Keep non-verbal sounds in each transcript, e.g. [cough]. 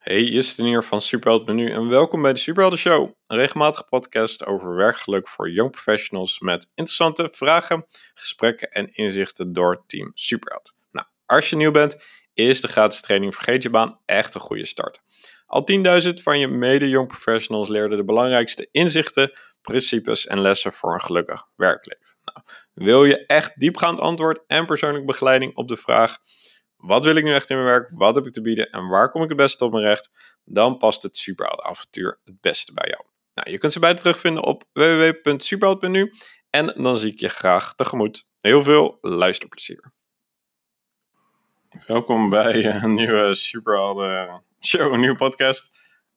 Hey, Justin hier van Superheld Menu en welkom bij de Superhelden Show. Een regelmatige podcast over werkgeluk voor young professionals met interessante vragen, gesprekken en inzichten door Team Superheld. Nou, als je nieuw bent, is de gratis training Vergeet je baan echt een goede start. Al 10.000 van je mede-young professionals leerden de belangrijkste inzichten, principes en lessen voor een gelukkig werkleven. Nou, wil je echt diepgaand antwoord en persoonlijke begeleiding op de vraag wat wil ik nu echt in mijn werk? Wat heb ik te bieden? En waar kom ik het beste op mijn recht? Dan past het avontuur het beste bij jou. Nou, je kunt ze beide terugvinden op www.superheld.nu. En dan zie ik je graag tegemoet. Heel veel luisterplezier. Welkom bij een nieuwe Superhelden show, een nieuwe podcast.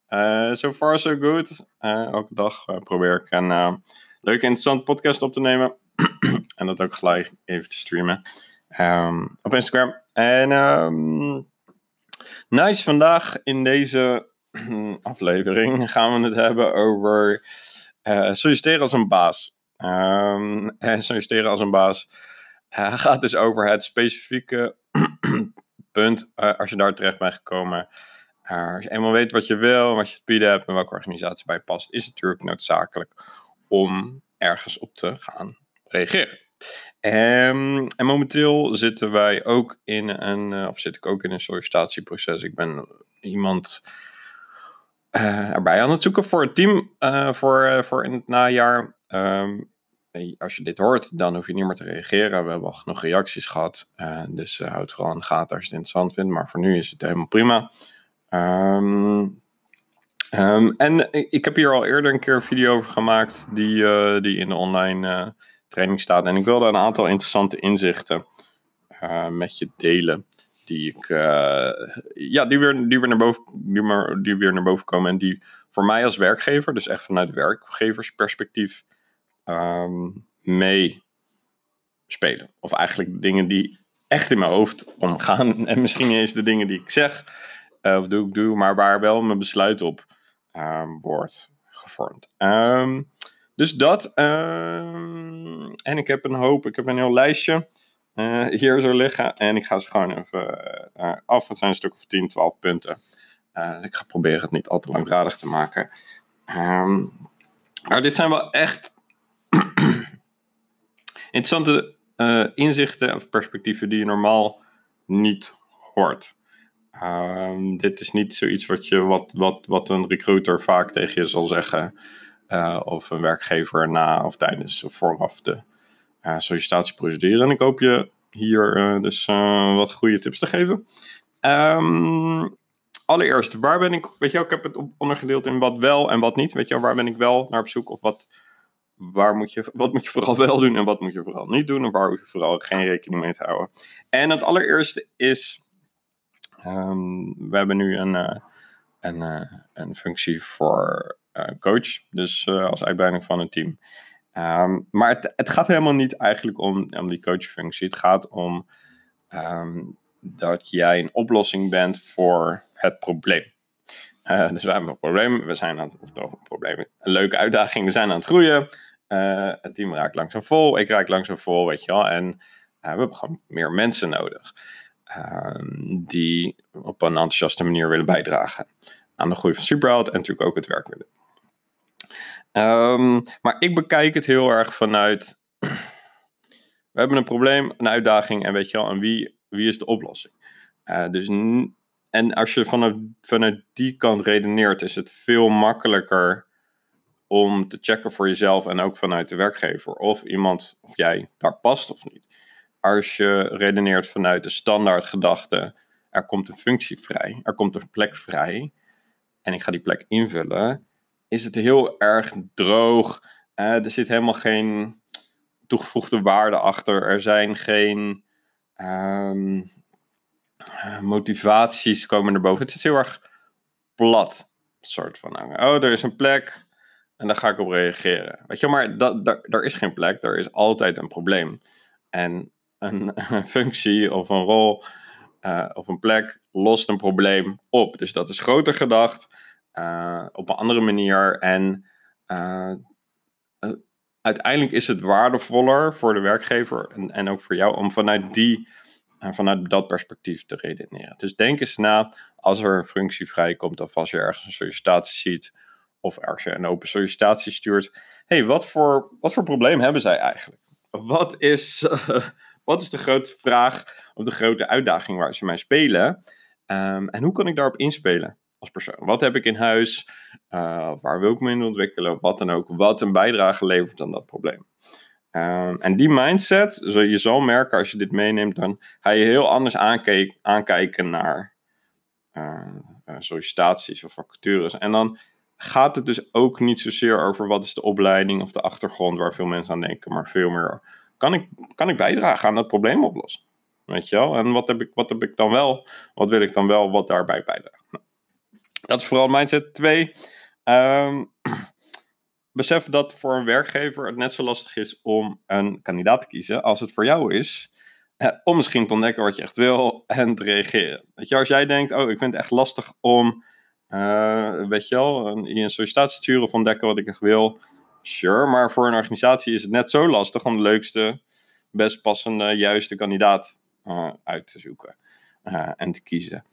Uh, so far so good. Uh, elke dag probeer ik een leuke, interessante podcast op te nemen. [clears throat] en dat ook gelijk even te streamen um, op Instagram. En um, nice, vandaag in deze [clears throat] aflevering gaan we het hebben over uh, solliciteren als een baas. Um, [laughs] en solliciteren als een baas uh, gaat dus over het specifieke [clears throat] punt uh, als je daar terecht bent gekomen. als je eenmaal weet wat je wil, wat je te bieden hebt en welke organisatie bij past, is het natuurlijk noodzakelijk om ergens op te gaan reageren. Um, en momenteel zitten wij ook in een, uh, of zit ik ook in een sollicitatieproces. Ik ben iemand uh, erbij aan het zoeken voor het team uh, voor, voor in het najaar. Um, als je dit hoort, dan hoef je niet meer te reageren. We hebben al genoeg reacties gehad. dus houd vooral in gaten als je het interessant vindt. Maar voor nu is het helemaal prima. Um, en ik heb hier al eerder een keer een video over gemaakt, die, die in de online training staat. En ik wilde een aantal interessante inzichten uh, met je delen. Die ik, uh, ja, die weer, die, weer naar boven, die, maar, die weer naar boven komen. En die voor mij als werkgever, dus echt vanuit werkgeversperspectief, um, mee spelen. Of eigenlijk dingen die echt in mijn hoofd omgaan. [laughs] En misschien niet eens de dingen die ik zeg uh, of doe ik doe, maar waar wel mijn besluit op um, wordt gevormd. Um, dus dat. Ehm, en ik heb een hoop, ik heb een heel lijstje uh, hier zo liggen. En ik ga ze gewoon even uh, af. Het zijn een stuk of 10, 12 punten. Uh, ik ga proberen het niet al te langdradig te maken. Um, maar dit zijn wel echt [clears throat] interessante inzichten of perspectieven die je normaal niet hoort. Um, dit is niet zoiets wat, je, wat, wat, wat een recruiter vaak tegen je zal zeggen. Uh, of een werkgever na of tijdens of vooraf de uh, sollicitatieprocedure. En ik hoop je hier uh, dus wat goede tips te geven. Um, allereerst, waar ben ik, weet je ik heb het ondergedeeld in wat wel en wat niet. Weet je waar ben ik wel naar op zoek of wat, waar moet je, wat moet je vooral wel doen en wat moet je vooral niet doen. En waar hoef je vooral geen rekening mee te houden. En het allereerste is, um, we hebben nu een, een, een functie voor coach, dus uh, als uitbreiding van een team. Um, maar het, het, gaat helemaal niet eigenlijk om, om die coachfunctie. Het gaat om um, dat jij een oplossing bent voor het probleem. Uh, dus we hebben een probleem, we zijn aan het, of toch een probleem, een leuke uitdaging, we zijn aan het groeien. het team raakt langzaam vol, ik raak langzaam vol, weet je wel. En we hebben gewoon meer mensen nodig. Ehm, die op een enthousiaste manier willen bijdragen aan de groei van Superheld en natuurlijk ook het werk willen Um, maar ik bekijk het heel erg vanuit. We hebben een probleem, een uitdaging en weet je wel, en wie, wie is de oplossing? Uh, dus en als je vanuit, vanuit die kant redeneert, is het veel makkelijker om te checken voor jezelf en ook vanuit de werkgever of iemand of jij daar past of niet. Als je redeneert vanuit de standaard gedachte, er komt een functie vrij, er komt een plek vrij en ik ga die plek invullen, is het heel erg droog. Uh, er zit helemaal geen toegevoegde waarde achter. Er zijn geen um, motivaties komen erboven. Het is heel erg plat. soort van, oh, er is een plek en daar ga ik op reageren. Weet je, maar dat, daar, is geen plek. Er is altijd een probleem. En een, [laughs] functie of een rol uh, of een plek lost een probleem op. Dus dat is groter gedacht uh, op een andere manier. En uh, uiteindelijk is het waardevoller voor de werkgever en, en ook voor jou om vanuit die vanuit dat perspectief te redeneren. Dus denk eens na als er een functie vrijkomt of als je ergens een sollicitatie ziet of als je een open sollicitatie stuurt. hey, wat, voor, wat voor probleem hebben zij eigenlijk? Wat is, [laughs] wat is de grote vraag of de grote uitdaging waar ze mij spelen? Ehm, en hoe kan ik daarop inspelen als persoon? Wat heb ik in huis? Uh, waar wil ik me in ontwikkelen? Wat dan ook. Wat een bijdrage levert aan dat probleem? Um, en die mindset, je zal merken als je dit meeneemt, dan ga je heel anders aankijken, naar uh, sollicitaties of vacatures. En dan gaat het dus ook niet zozeer over wat is de opleiding of de achtergrond waar veel mensen aan denken, maar veel meer kan ik, kan ik bijdragen aan dat probleem oplossen? Weet je wel? En wat heb ik, wat heb ik dan wel? Wat wil ik dan wel wat daarbij bijdragen? Nou, dat is vooral mindset 2. Um, besef dat voor een werkgever het net zo lastig is om een kandidaat te kiezen als het voor jou is. Eh, om misschien te ontdekken wat je echt wil en te reageren. Weet je, als jij denkt, oh, ik vind het echt lastig om, uh, weet je wel, een, een sollicitatie te sturen of ontdekken wat ik echt wil. Sure, maar voor een organisatie is het net zo lastig om de leukste, best passende, juiste kandidaat uh, uit te zoeken en te kiezen.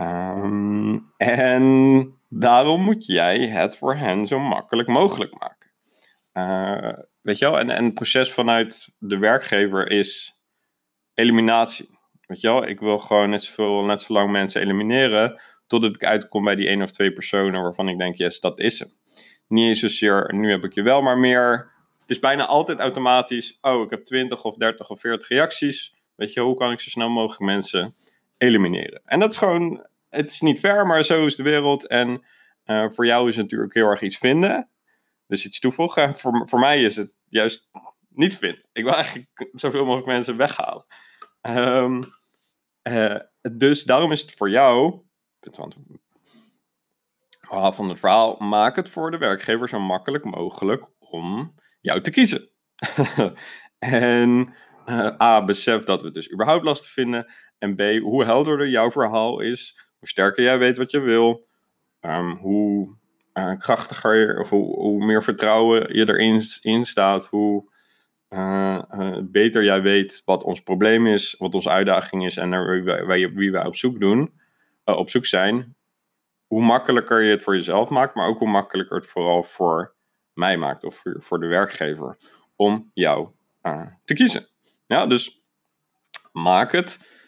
Um, en daarom moet jij het voor hen zo makkelijk mogelijk maken. Uh, weet je wel, en, en het proces vanuit de werkgever is eliminatie. Weet je wel, ik wil gewoon net, zoveel, net zo lang mensen elimineren totdat ik uitkom bij die één of twee personen waarvan ik denk, yes, dat is hem. Niet eens zozeer, nu heb ik je wel maar meer. Het is bijna altijd automatisch, oh, ik heb 20 of 30 of 40 reacties. Weet je, hoe kan ik zo snel mogelijk mensen elimineren? En dat is gewoon, het is niet ver, maar zo is de wereld. En uh, voor jou is het natuurlijk heel erg iets vinden. Dus iets toevoegen. [laughs] Voor, voor mij is het juist niet vinden. Ik wil eigenlijk zoveel mogelijk mensen weghalen. Um, uh, dus daarom is het voor jou, want van het verhaal, maak het voor de werkgever zo makkelijk mogelijk om jou te kiezen. [laughs] en uh, A, besef dat we dus überhaupt lastig vinden. En B, hoe helderder jouw verhaal is, hoe sterker jij weet wat je wil, um, hoe uh, krachtiger of hoe, meer vertrouwen je erin in staat, hoe uh, beter jij weet wat ons probleem is, wat onze uitdaging is en naar wie, wie wij op zoek doen, op zoek zijn, hoe makkelijker je het voor jezelf maakt, maar ook hoe makkelijker het vooral voor mij maakt of voor, voor de werkgever om jou te kiezen. Ja, dus maak het.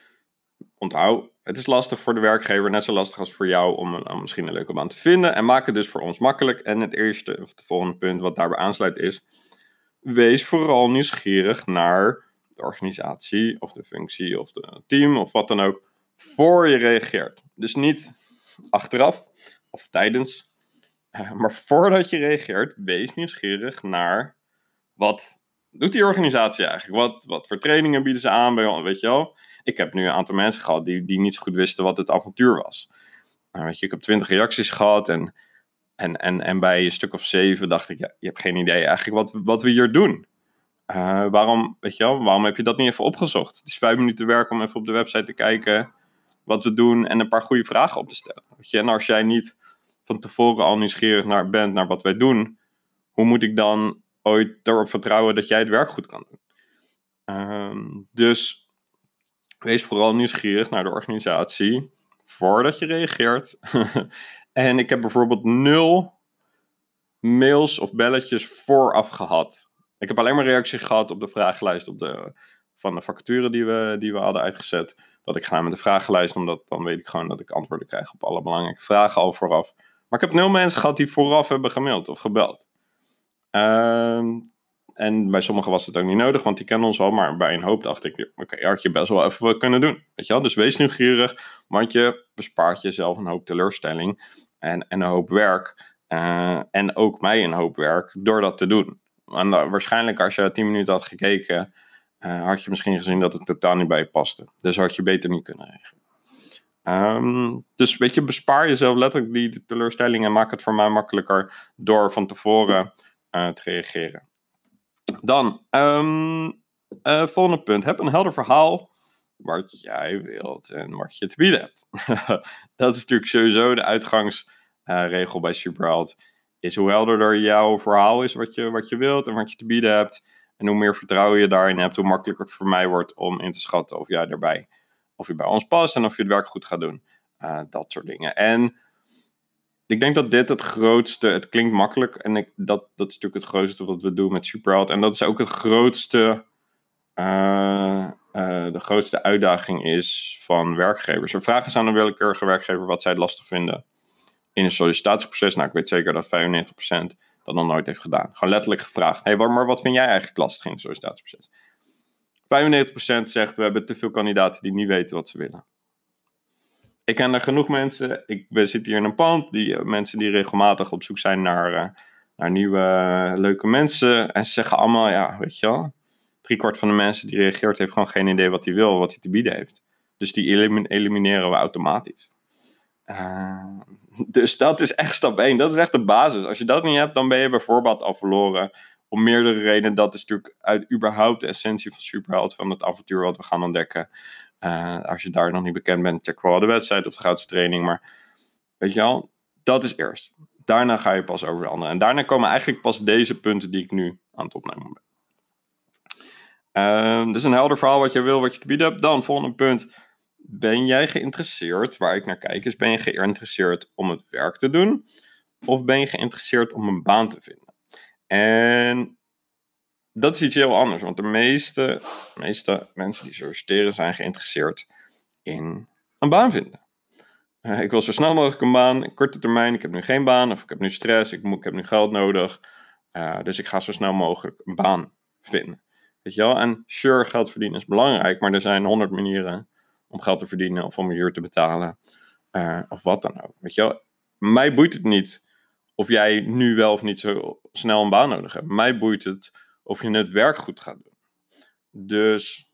Onthoud, het is lastig voor de werkgever, net zo lastig als voor jou om, om misschien een leuke baan te vinden. En maak het dus voor ons makkelijk. En het eerste, of het volgende punt wat daarbij aansluit is, wees vooral nieuwsgierig naar de organisatie of de functie of het team of wat dan ook, voor je reageert. Dus niet achteraf of tijdens, eh, maar voordat je reageert, wees nieuwsgierig naar wat doet die organisatie eigenlijk? Wat, wat voor trainingen bieden ze aan bij weet je wel? Ik heb nu een aantal mensen gehad die, die niet zo goed wisten wat het avontuur was. Nou, weet je, ik heb twintig reacties gehad en, en, en, en bij een stuk of zeven dacht ik, ja, je hebt geen idee eigenlijk wat, wat we hier doen. Uh, waarom, weet je wel, waarom heb je dat niet even opgezocht? Het is vijf minuten werk om even op de website te kijken wat we doen en een paar goede vragen op te stellen. Weet je? En als jij niet van tevoren al nieuwsgierig naar bent naar wat wij doen, hoe moet ik dan ooit erop vertrouwen dat jij het werk goed kan doen. Um, dus wees vooral nieuwsgierig naar de organisatie voordat je reageert. [laughs] en ik heb bijvoorbeeld nul mails of belletjes vooraf gehad. Ik heb alleen maar reacties gehad op de vragenlijst op de, van de vacature die we, die we hadden uitgezet. Dat ik ga met de vragenlijst, omdat dan weet ik gewoon dat ik antwoorden krijg op alle belangrijke vragen al vooraf. Maar ik heb nul mensen gehad die vooraf hebben gemaild of gebeld. Ehm, en bij sommigen was het ook niet nodig, want die kennen ons al. Maar bij een hoop dacht ik, oké, had je best wel even kunnen doen. Weet je wel? Dus wees nieuwsgierig, want je bespaart jezelf een hoop teleurstelling en, en een hoop werk. Uh, en ook mij een hoop werk door dat te doen. En waarschijnlijk als je tien minuten had gekeken, uh, had je misschien gezien dat het totaal niet bij je paste. Dus had je beter niet kunnen regelen. Um, dus weet je, bespaar jezelf letterlijk die teleurstelling en maak het voor mij makkelijker door van tevoren uh, te reageren. Dan, um, uh, volgende punt. Heb een helder verhaal wat jij wilt en wat je te bieden hebt. [laughs] dat is natuurlijk sowieso de uitgangsregel bij Superheld. Is hoe helderder jouw verhaal is wat je, wat je wilt en wat je te bieden hebt. En hoe meer vertrouwen je daarin hebt, hoe makkelijker het voor mij wordt om in te schatten of jij daarbij of je bij ons past en of je het werk goed gaat doen. Uh, dat soort dingen. En ik denk dat dit het grootste, het klinkt makkelijk en ik, dat, dat is natuurlijk het grootste wat we doen met Superheld. En dat is ook het grootste, uh, uh, de grootste uitdaging is van werkgevers. We vragen eens aan een willekeurige werkgever wat zij lastig vinden in een sollicitatieproces. Nou, ik weet zeker dat 95% dat nog nooit heeft gedaan. Gewoon letterlijk gevraagd. Hey, maar wat vind jij eigenlijk lastig in een sollicitatieproces? 95% zegt we hebben te veel kandidaten die niet weten wat ze willen. Ik ken er genoeg mensen. Ik, we zitten hier in een pand. Die, uh, mensen die regelmatig op zoek zijn naar, uh, naar nieuwe uh, leuke mensen. En ze zeggen allemaal, ja, weet je wel. Driekwart van de mensen die reageert heeft gewoon geen idee wat hij wil, wat hij te bieden heeft. Dus die elim elimineren we automatisch. [laughs] Dus dat is echt stap 1. Dat is echt de basis. Als je dat niet hebt, dan ben je bijvoorbeeld al verloren. Om meerdere redenen. Dat is natuurlijk uit überhaupt de essentie van Superheld. Van het avontuur wat we gaan ontdekken. Uh, als je daar nog niet bekend bent, check vooral de website of de gratis training. Maar weet je wel, dat is eerst. Daarna ga je pas over de andere. En daarna komen eigenlijk pas deze punten die ik nu aan het opnemen ben. Uh, dus een helder verhaal wat je wil, wat je te bieden hebt. Dan, volgende punt ben jij geïnteresseerd, waar ik naar kijk, is ben je geïnteresseerd om het werk te doen? Of ben je geïnteresseerd om een baan te vinden? En dat is iets heel anders, want de meeste, meeste mensen die solliciteren zijn geïnteresseerd in een baan vinden. Uh, ik wil zo snel mogelijk een baan, korte termijn, ik heb nu geen baan of ik heb nu stress, ik, moet, ik heb nu geld nodig. Uh, dus ik ga zo snel mogelijk een baan vinden. Weet je wel? En sure, geld verdienen is belangrijk, maar er zijn honderd manieren om geld te verdienen of om een huur te betalen. Uh, of wat dan ook. Weet je wel? Mij boeit het niet of jij nu wel of niet zo snel een baan nodig hebt. Mij boeit het of je het werk goed gaat doen. Dus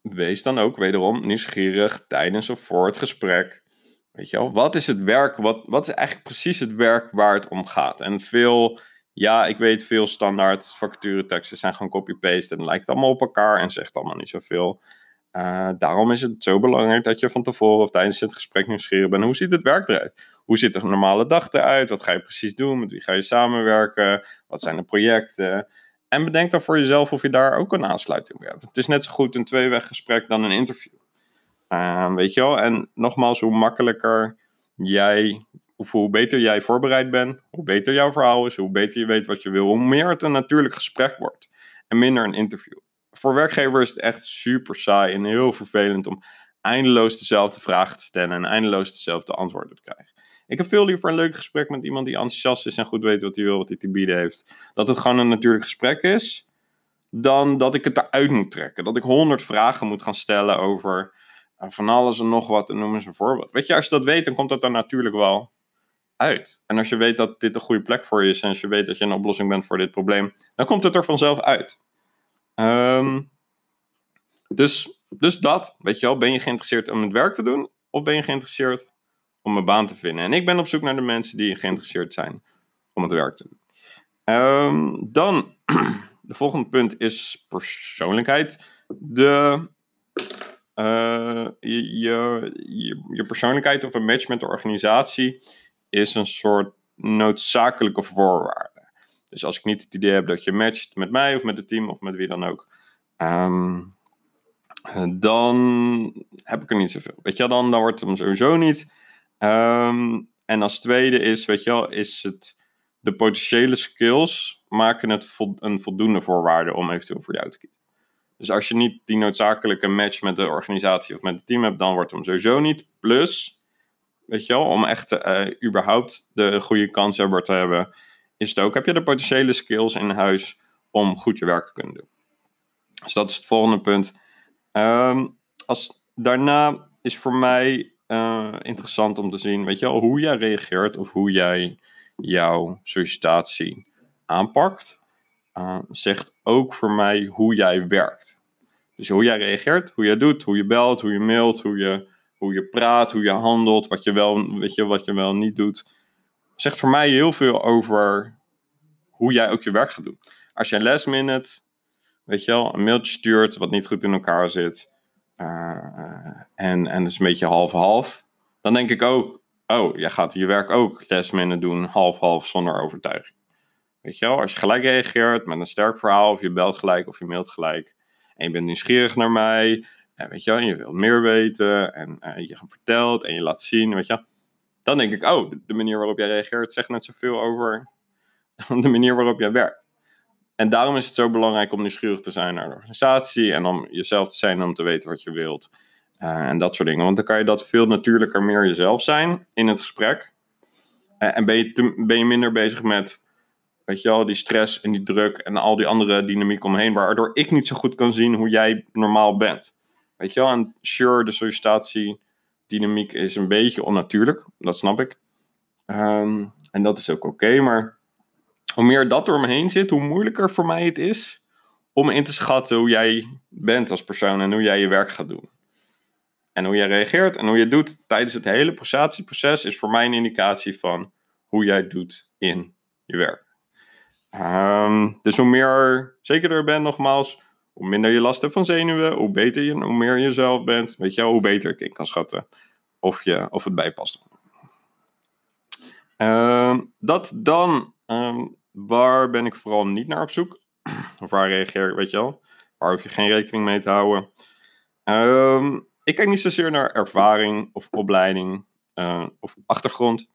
wees dan ook wederom nieuwsgierig tijdens of voor het gesprek. Weet je wel, wat is het werk, wat, wat is eigenlijk precies het werk waar het om gaat? En veel ja, ik weet veel standaard vacatureteksten zijn gewoon copy-paste en lijkt allemaal op elkaar en zegt allemaal niet zoveel. Uh, daarom is het zo belangrijk dat je van tevoren of tijdens het gesprek nieuwsgierig bent. Hoe ziet het werk eruit? Hoe ziet een normale dag eruit? Wat ga je precies doen? Met wie ga je samenwerken? Wat zijn de projecten? En bedenk dan voor jezelf of je daar ook een aansluiting bij hebt. Het is net zo goed een tweeweg gesprek dan een interview. Uh, weet je wel? En nogmaals, hoe makkelijker jij, of hoe beter jij voorbereid bent, hoe beter jouw verhaal is, hoe beter je weet wat je wil, hoe meer het een natuurlijk gesprek wordt en minder een interview. Voor werkgevers is het echt super saai en heel vervelend om eindeloos dezelfde vragen te stellen en eindeloos dezelfde antwoorden te krijgen. Ik heb veel liever een leuk gesprek met iemand die enthousiast is en goed weet wat hij wil, wat hij te bieden heeft. Dat het gewoon een natuurlijk gesprek is, dan dat ik het eruit moet trekken. Dat ik honderd vragen moet gaan stellen over van alles en nog wat, en noem eens een voorbeeld. Weet je, als je dat weet, dan komt dat er natuurlijk wel uit. En als je weet dat dit een goede plek voor je is, en als je weet dat je een oplossing bent voor dit probleem, dan komt het er vanzelf uit. Um, dus, dus dat, weet je wel, ben je geïnteresseerd om het werk te doen, of ben je geïnteresseerd om een baan te vinden? En ik ben op zoek naar de mensen die geïnteresseerd zijn om het werk te doen. Um, dan, [clears throat] de volgende punt is persoonlijkheid. De uh, je, je, je, persoonlijkheid of een match met de organisatie is een soort noodzakelijke voorwaarde. Dus als ik niet het idee heb dat je matcht met mij of met het team of met wie dan ook, um, dan heb ik er niet zoveel. Weet je, dan, dan wordt het hem sowieso niet. Um, en als tweede is, weet je wel, is het de potentiële skills maken het een voldoende voorwaarde om eventueel voor jou te kiezen. Dus als je niet die noodzakelijke match met de organisatie of met het team hebt, dan wordt het hem sowieso niet. Plus, weet je wel, om echt uh, überhaupt de goede kans hebben te hebben, is het ook, heb je de potentiële skills in huis om goed je werk te kunnen doen. Dus dat is het volgende punt. Um, als, daarna is voor mij uh, interessant om te zien, weet je wel, hoe jij reageert of hoe jij jouw sollicitatie aanpakt uh, zegt ook voor mij hoe jij werkt. Dus hoe jij reageert, hoe jij doet, hoe je belt, hoe je mailt, hoe je, hoe je praat, hoe je handelt, wat je wel, weet je, wat je wel niet doet. Zegt voor mij heel veel over hoe jij ook je werk gaat doen. Als een last minute, weet je wel, een mailtje stuurt wat niet goed in elkaar zit. Uh, en, en is een beetje half-half. Dan denk ik ook, oh, jij gaat je werk ook last minute doen, half-half zonder overtuiging. Weet je wel, als je gelijk reageert met een sterk verhaal, of je belt gelijk of je mailt gelijk. en je bent nieuwsgierig naar mij, en weet je wel, en je wilt meer weten, en uh, je vertelt en je laat zien, weet je dan denk ik, oh, de manier waarop jij reageert zegt net zoveel over [laughs] de manier waarop jij werkt. En daarom is het zo belangrijk om nieuwsgierig te zijn naar de organisatie en om jezelf te zijn om te weten wat je wilt. Uh, en dat soort dingen. Want dan kan je dat veel natuurlijker meer jezelf zijn in het gesprek. Uh, en ben je, ben je minder bezig met, weet je wel, die stress en die druk en al die andere dynamiek omheen, waardoor ik niet zo goed kan zien hoe jij normaal bent. Weet je wel, en sure, de sollicitatie dynamiek is een beetje onnatuurlijk, dat snap ik. Um, en dat is ook oké, maar hoe meer dat door me heen zit, hoe moeilijker voor mij het is om in te schatten hoe jij bent als persoon en hoe jij je werk gaat doen. En hoe jij reageert en hoe je doet tijdens het hele processieproces is voor mij een indicatie van hoe jij doet in je werk. Um, dus hoe meer zekerder je bent, nogmaals, hoe minder je last hebt van zenuwen, hoe beter je, hoe meer jezelf bent, weet je hoe beter ik in kan schatten of, je, of het bijpast. Uh, dat dan, um, waar ben ik vooral niet naar op zoek? Of [clears throat] waar reageer ik, weet je wel? Waar hoef je geen rekening mee te houden? Um, ik kijk niet zozeer naar ervaring of opleiding uh, of achtergrond.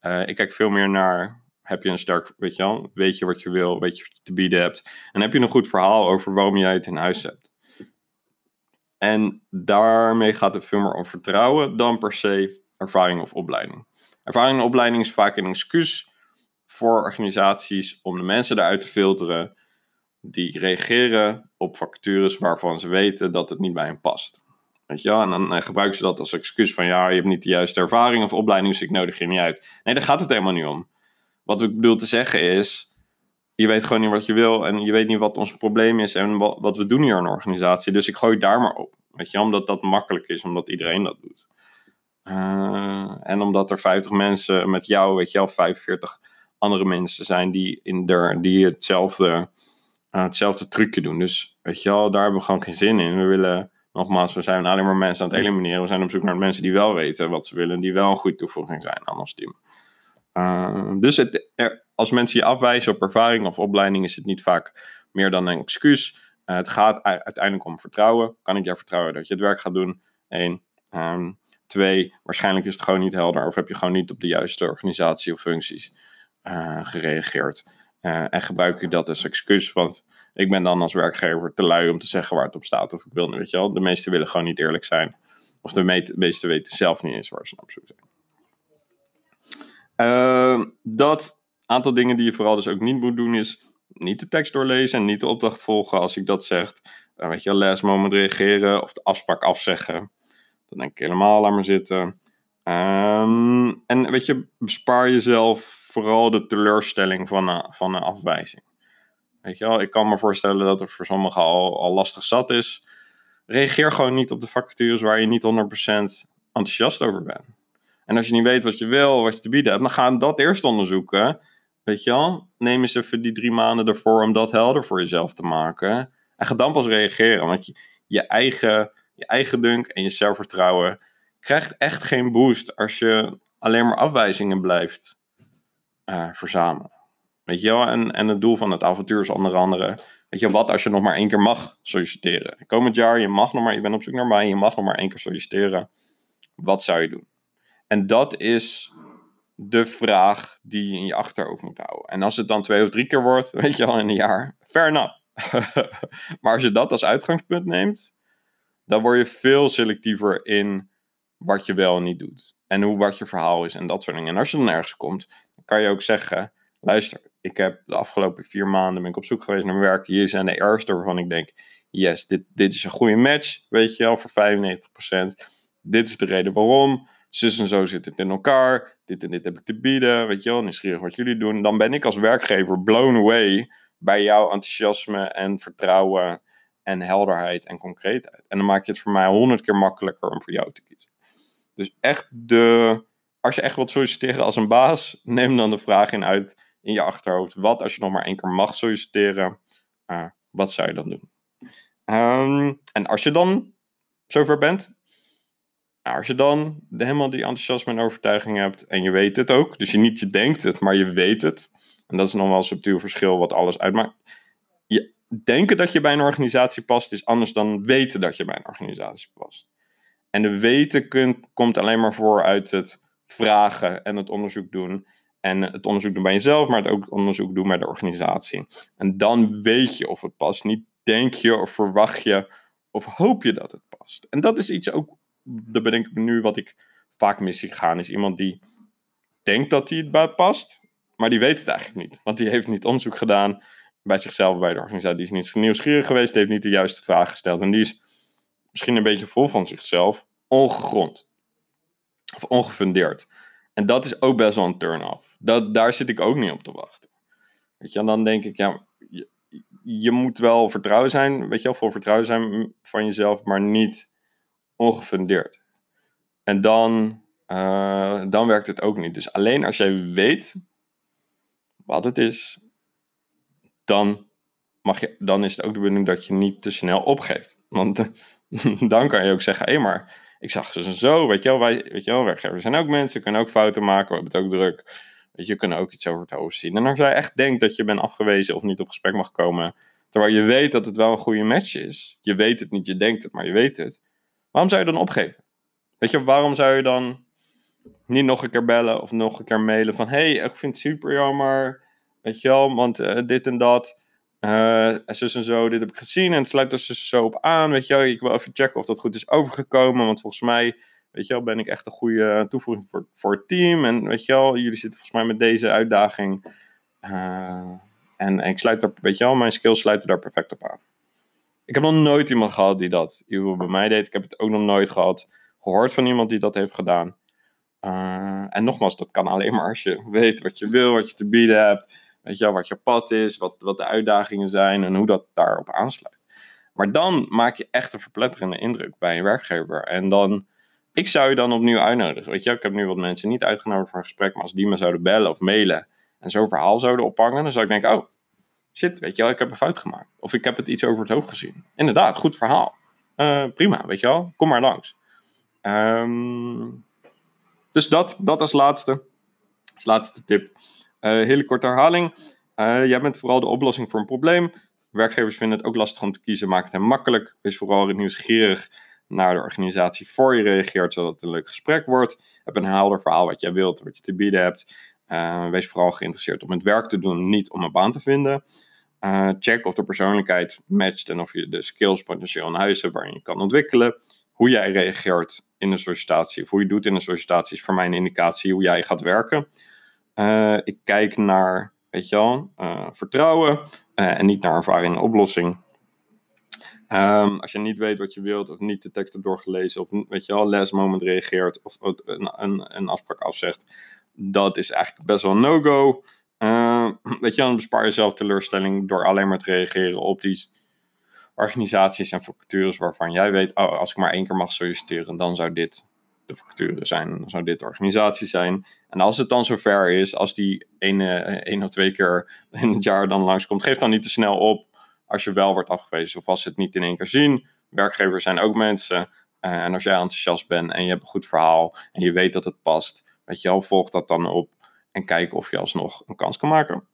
Uh, ik kijk veel meer naar heb je een sterk, weet je wel, weet je wat je wil, weet je wat je te bieden hebt. En heb je een goed verhaal over waarom jij het in huis hebt. En daarmee gaat het veel meer om vertrouwen dan per se ervaring of opleiding. Ervaring en opleiding is vaak een excuus voor organisaties om de mensen eruit te filteren die reageren op vacatures waarvan ze weten dat het niet bij hen past. Weet je wel? En dan gebruiken ze dat als excuus van ja, je hebt niet de juiste ervaring of opleiding, dus ik nodig je niet uit. Nee, daar gaat het helemaal niet om. Wat ik bedoel te zeggen is, je weet gewoon niet wat je wil en je weet niet wat ons probleem is en wat, we doen hier in een organisatie. Dus ik gooi daar maar op. Weet je, omdat dat makkelijk is, omdat iedereen dat doet. Uh, en omdat er 50 mensen met jou, weet je wel, 45 andere mensen zijn die, in der, die hetzelfde, uh, hetzelfde trucje doen. Dus weet je daar hebben we gewoon geen zin in. We willen, nogmaals, we zijn alleen maar mensen aan het elimineren. We zijn op zoek naar mensen die wel weten wat ze willen, die wel een goede toevoeging zijn aan ons team. Uh, dus het, als mensen je afwijzen op ervaring of opleiding, is het niet vaak meer dan een excuus. Uh, het gaat uiteindelijk om vertrouwen. Kan ik jou vertrouwen dat je het werk gaat doen? Eén. Um, twee, waarschijnlijk is het gewoon niet helder of heb je gewoon niet op de juiste organisatie of functies uh, gereageerd. en gebruik je dat als excuus, want ik ben dan als werkgever te lui om te zeggen waar het op staat of ik wil niet, weet je wel. De meesten willen gewoon niet eerlijk zijn. Of de meesten weten zelf niet eens waar ze op zoek zijn. Uh, dat aantal dingen die je vooral dus ook niet moet doen is niet de tekst doorlezen en niet de opdracht volgen als ik dat zeg. Dan weet je, last moment reageren of de afspraak afzeggen. Dan denk ik helemaal, laat maar zitten. Um, en weet je, bespaar jezelf vooral de teleurstelling van een, van een afwijzing. Weet je wel, ik kan me voorstellen dat het voor sommigen al, al lastig zat is. Reageer gewoon niet op de vacatures waar je niet 100% enthousiast over bent. En als je niet weet wat je wil, wat je te bieden hebt, dan ga dat eerst onderzoeken. Weet je wel? Neem eens even die drie maanden ervoor om dat helder voor jezelf te maken. En ga dan pas reageren. Want je, eigen, je eigen dunk en je zelfvertrouwen krijgt echt geen boost als je alleen maar afwijzingen blijft uh, verzamelen. Weet je wel? En, en het doel van het avontuur is onder andere. Weet je wat, als je nog maar één keer mag solliciteren. Komend jaar, je mag nog maar, je bent op zoek naar mij, je mag nog maar één keer solliciteren. Wat zou je doen? En dat is de vraag die je in je achterhoofd moet houden. En als het dan twee of drie keer wordt, [laughs] weet je al in een jaar, fair enough. [laughs] maar als je dat als uitgangspunt neemt, dan word je veel selectiever in wat je wel en niet doet. En hoe wat je verhaal is en dat soort dingen. En als je dan ergens komt, kan je ook zeggen: luister, ik heb de afgelopen vier maanden ben ik op zoek geweest naar werk. Hier zijn de eerste waarvan ik denk: yes, dit, dit is een goede match, weet je wel, voor 95%. Dit is de reden waarom zus en zo zit het in elkaar, dit en dit heb ik te bieden, weet je wel, nieuwsgierig wat jullie doen. Dan ben ik als werkgever blown away bij jouw enthousiasme en vertrouwen en helderheid en concreetheid. En dan maak je het voor mij honderd keer makkelijker om voor jou te kiezen. Dus echt de, als je echt wilt solliciteren als een baas, neem dan de vraag in uit in je achterhoofd. Wat als je nog maar één keer mag solliciteren, uh, wat zou je dan doen? Um, en als je dan zover bent, als je dan helemaal die enthousiasme en overtuiging hebt en je weet het ook, dus je niet je denkt het, maar je weet het, en dat is nog wel een subtiel verschil wat alles uitmaakt. Je, denken dat je bij een organisatie past is anders dan weten dat je bij een organisatie past. En de weten kunt, komt alleen maar voor uit het vragen en het onderzoek doen. En het onderzoek doen bij jezelf, maar het ook onderzoek doen bij de organisatie. En dan weet je of het past. Niet denk je of verwacht je of hoop je dat het past. En dat is iets ook, dat bedenk ik nu, wat ik vaak mis zie gaan. Is iemand die denkt dat hij het past, maar die weet het eigenlijk niet. Want die heeft niet onderzoek gedaan bij zichzelf, bij de organisatie. Die is niet nieuwsgierig geweest, heeft niet de juiste vraag gesteld. En die is misschien een beetje vol van zichzelf, ongegrond. Of ongefundeerd. En dat is ook best wel een turn-off. Daar zit ik ook niet op te wachten. Weet je, dan denk ik, ja, je, je moet wel vertrouwen zijn, weet je wel, vol vertrouwen zijn van jezelf, maar niet ongefundeerd. En dan, uh, dan werkt het ook niet. Dus alleen als jij weet wat het is, dan, mag je, dan is het ook de bedoeling dat je niet te snel opgeeft. Want [laughs] dan kan je ook zeggen, hé hey, maar ik zag ze zo, weet je wel, wij, weet je wel, werkgevers zijn ook mensen, kunnen ook fouten maken, we hebben het ook druk. Weet je, je kunnen ook iets over het hoofd zien. En als jij echt denkt dat je bent afgewezen of niet op gesprek mag komen, terwijl je weet dat het wel een goede match is, je weet het niet, je denkt het, maar je weet het, waarom zou je dan opgeven? Weet je, waarom zou je dan niet nog een keer bellen of nog een keer mailen van, hey, ik vind het super jammer, weet je wel, want uh, dit en dat. Uh, en zo, dit heb ik gezien en het sluit er dus zo op aan, weet je wel. Ik wil even checken of dat goed is overgekomen, want volgens mij, weet je wel, ben ik echt een goede toevoeging voor, voor het team. En weet je wel, jullie zitten volgens mij met deze uitdaging. Uh, en, en, ik sluit er, weet je wel, mijn skills sluiten daar perfect op aan. Ik heb nog nooit iemand gehad die dat bij mij deed. Ik heb het ook nog nooit gehad, gehoord van iemand die dat heeft gedaan. Uh, en nogmaals, dat kan alleen maar als je weet wat je wil, wat je te bieden hebt Weet je wel, wat je pad is, wat, wat de uitdagingen zijn en hoe dat daarop aansluit. Maar dan maak je echt een verpletterende indruk bij een werkgever. En dan, ik zou je dan opnieuw uitnodigen. Weet je, ik heb nu wat mensen niet uitgenodigd voor een gesprek, maar als die me zouden bellen of mailen en zo'n verhaal zouden ophangen, dan zou ik denken, oh, shit, weet je wel, ik heb een fout gemaakt. Of ik heb het iets over het hoofd gezien. Inderdaad, goed verhaal. Uh, prima, weet je wel, kom maar langs. Um, dus dat, dat als laatste. Als laatste tip. Uh, hele korte herhaling. Uh, jij bent vooral de oplossing voor een probleem. Werkgevers vinden het ook lastig om te kiezen, maak het hem makkelijk. Wees vooral nieuwsgierig naar de organisatie voor je reageert, zodat het een leuk gesprek wordt. Heb een helder verhaal wat jij wilt, wat je te bieden hebt. Uh, wees vooral geïnteresseerd om het werk te doen, niet om een baan te vinden. Uh, check of de persoonlijkheid matcht en of je de skills potentieel in huis hebt waarin je kan ontwikkelen. Hoe jij reageert in een sollicitatie, of hoe je doet in een sollicitatie, is voor mij een indicatie hoe jij gaat werken. Uh, ik kijk naar, weet je wel, vertrouwen en niet naar ervaring en oplossing. Um, als je niet weet wat je wilt of niet de tekst hebt doorgelezen of weet je wel, last moment reageert of een, een afspraak afzegt, dat is eigenlijk best wel no-go. [clears throat] weet je, dan bespaar je zelf teleurstelling door alleen maar te reageren op die organisaties en vacatures waarvan jij weet, oh, als ik maar één keer mag solliciteren, dan zou dit de facturen zijn, dan zou dit de organisatie zijn. En als het dan zover is, als die één of twee keer in het jaar dan langskomt, geef dan niet te snel op als je wel wordt afgewezen of als ze het niet in één keer zien. Werkgevers zijn ook mensen. Eh, en als jij enthousiast bent en je hebt een goed verhaal en je weet dat het past, weet je wel, volg dat dan op en kijk of je alsnog een kans kan maken.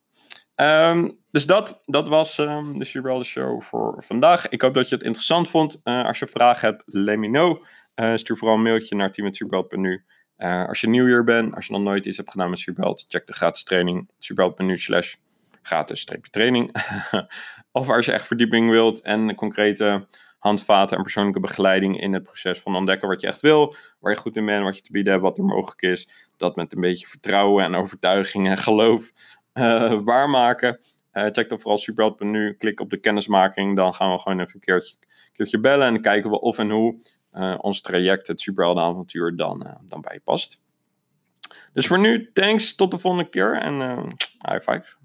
Um, dus dat, dat was um, de Gibraltar Show voor vandaag. Ik hoop dat je het interessant vond. Uh, als je vragen hebt, let me know. Uh, stuur vooral een mailtje naar team.superbelt.nu. Uh, als je nieuw hier bent, als je nog nooit iets hebt gedaan met Superbelt, check de gratis training. Superbelt.nu slash gratis training. [laughs] of als je echt verdieping wilt en concrete handvaten en persoonlijke begeleiding in het proces van ontdekken wat je echt wil, waar je goed in bent, wat je te bieden hebt, wat er mogelijk is. Dat met een beetje vertrouwen en overtuiging en geloof uh, waarmaken. Uh, check dan vooral superheld.nu, klik op de kennismaking, dan gaan we gewoon even een keertje, keertje bellen en kijken we of en hoe uh, ons traject, het superheldenavontuur, dan, dan bij je past. Dus voor nu, thanks, tot de volgende keer en high five.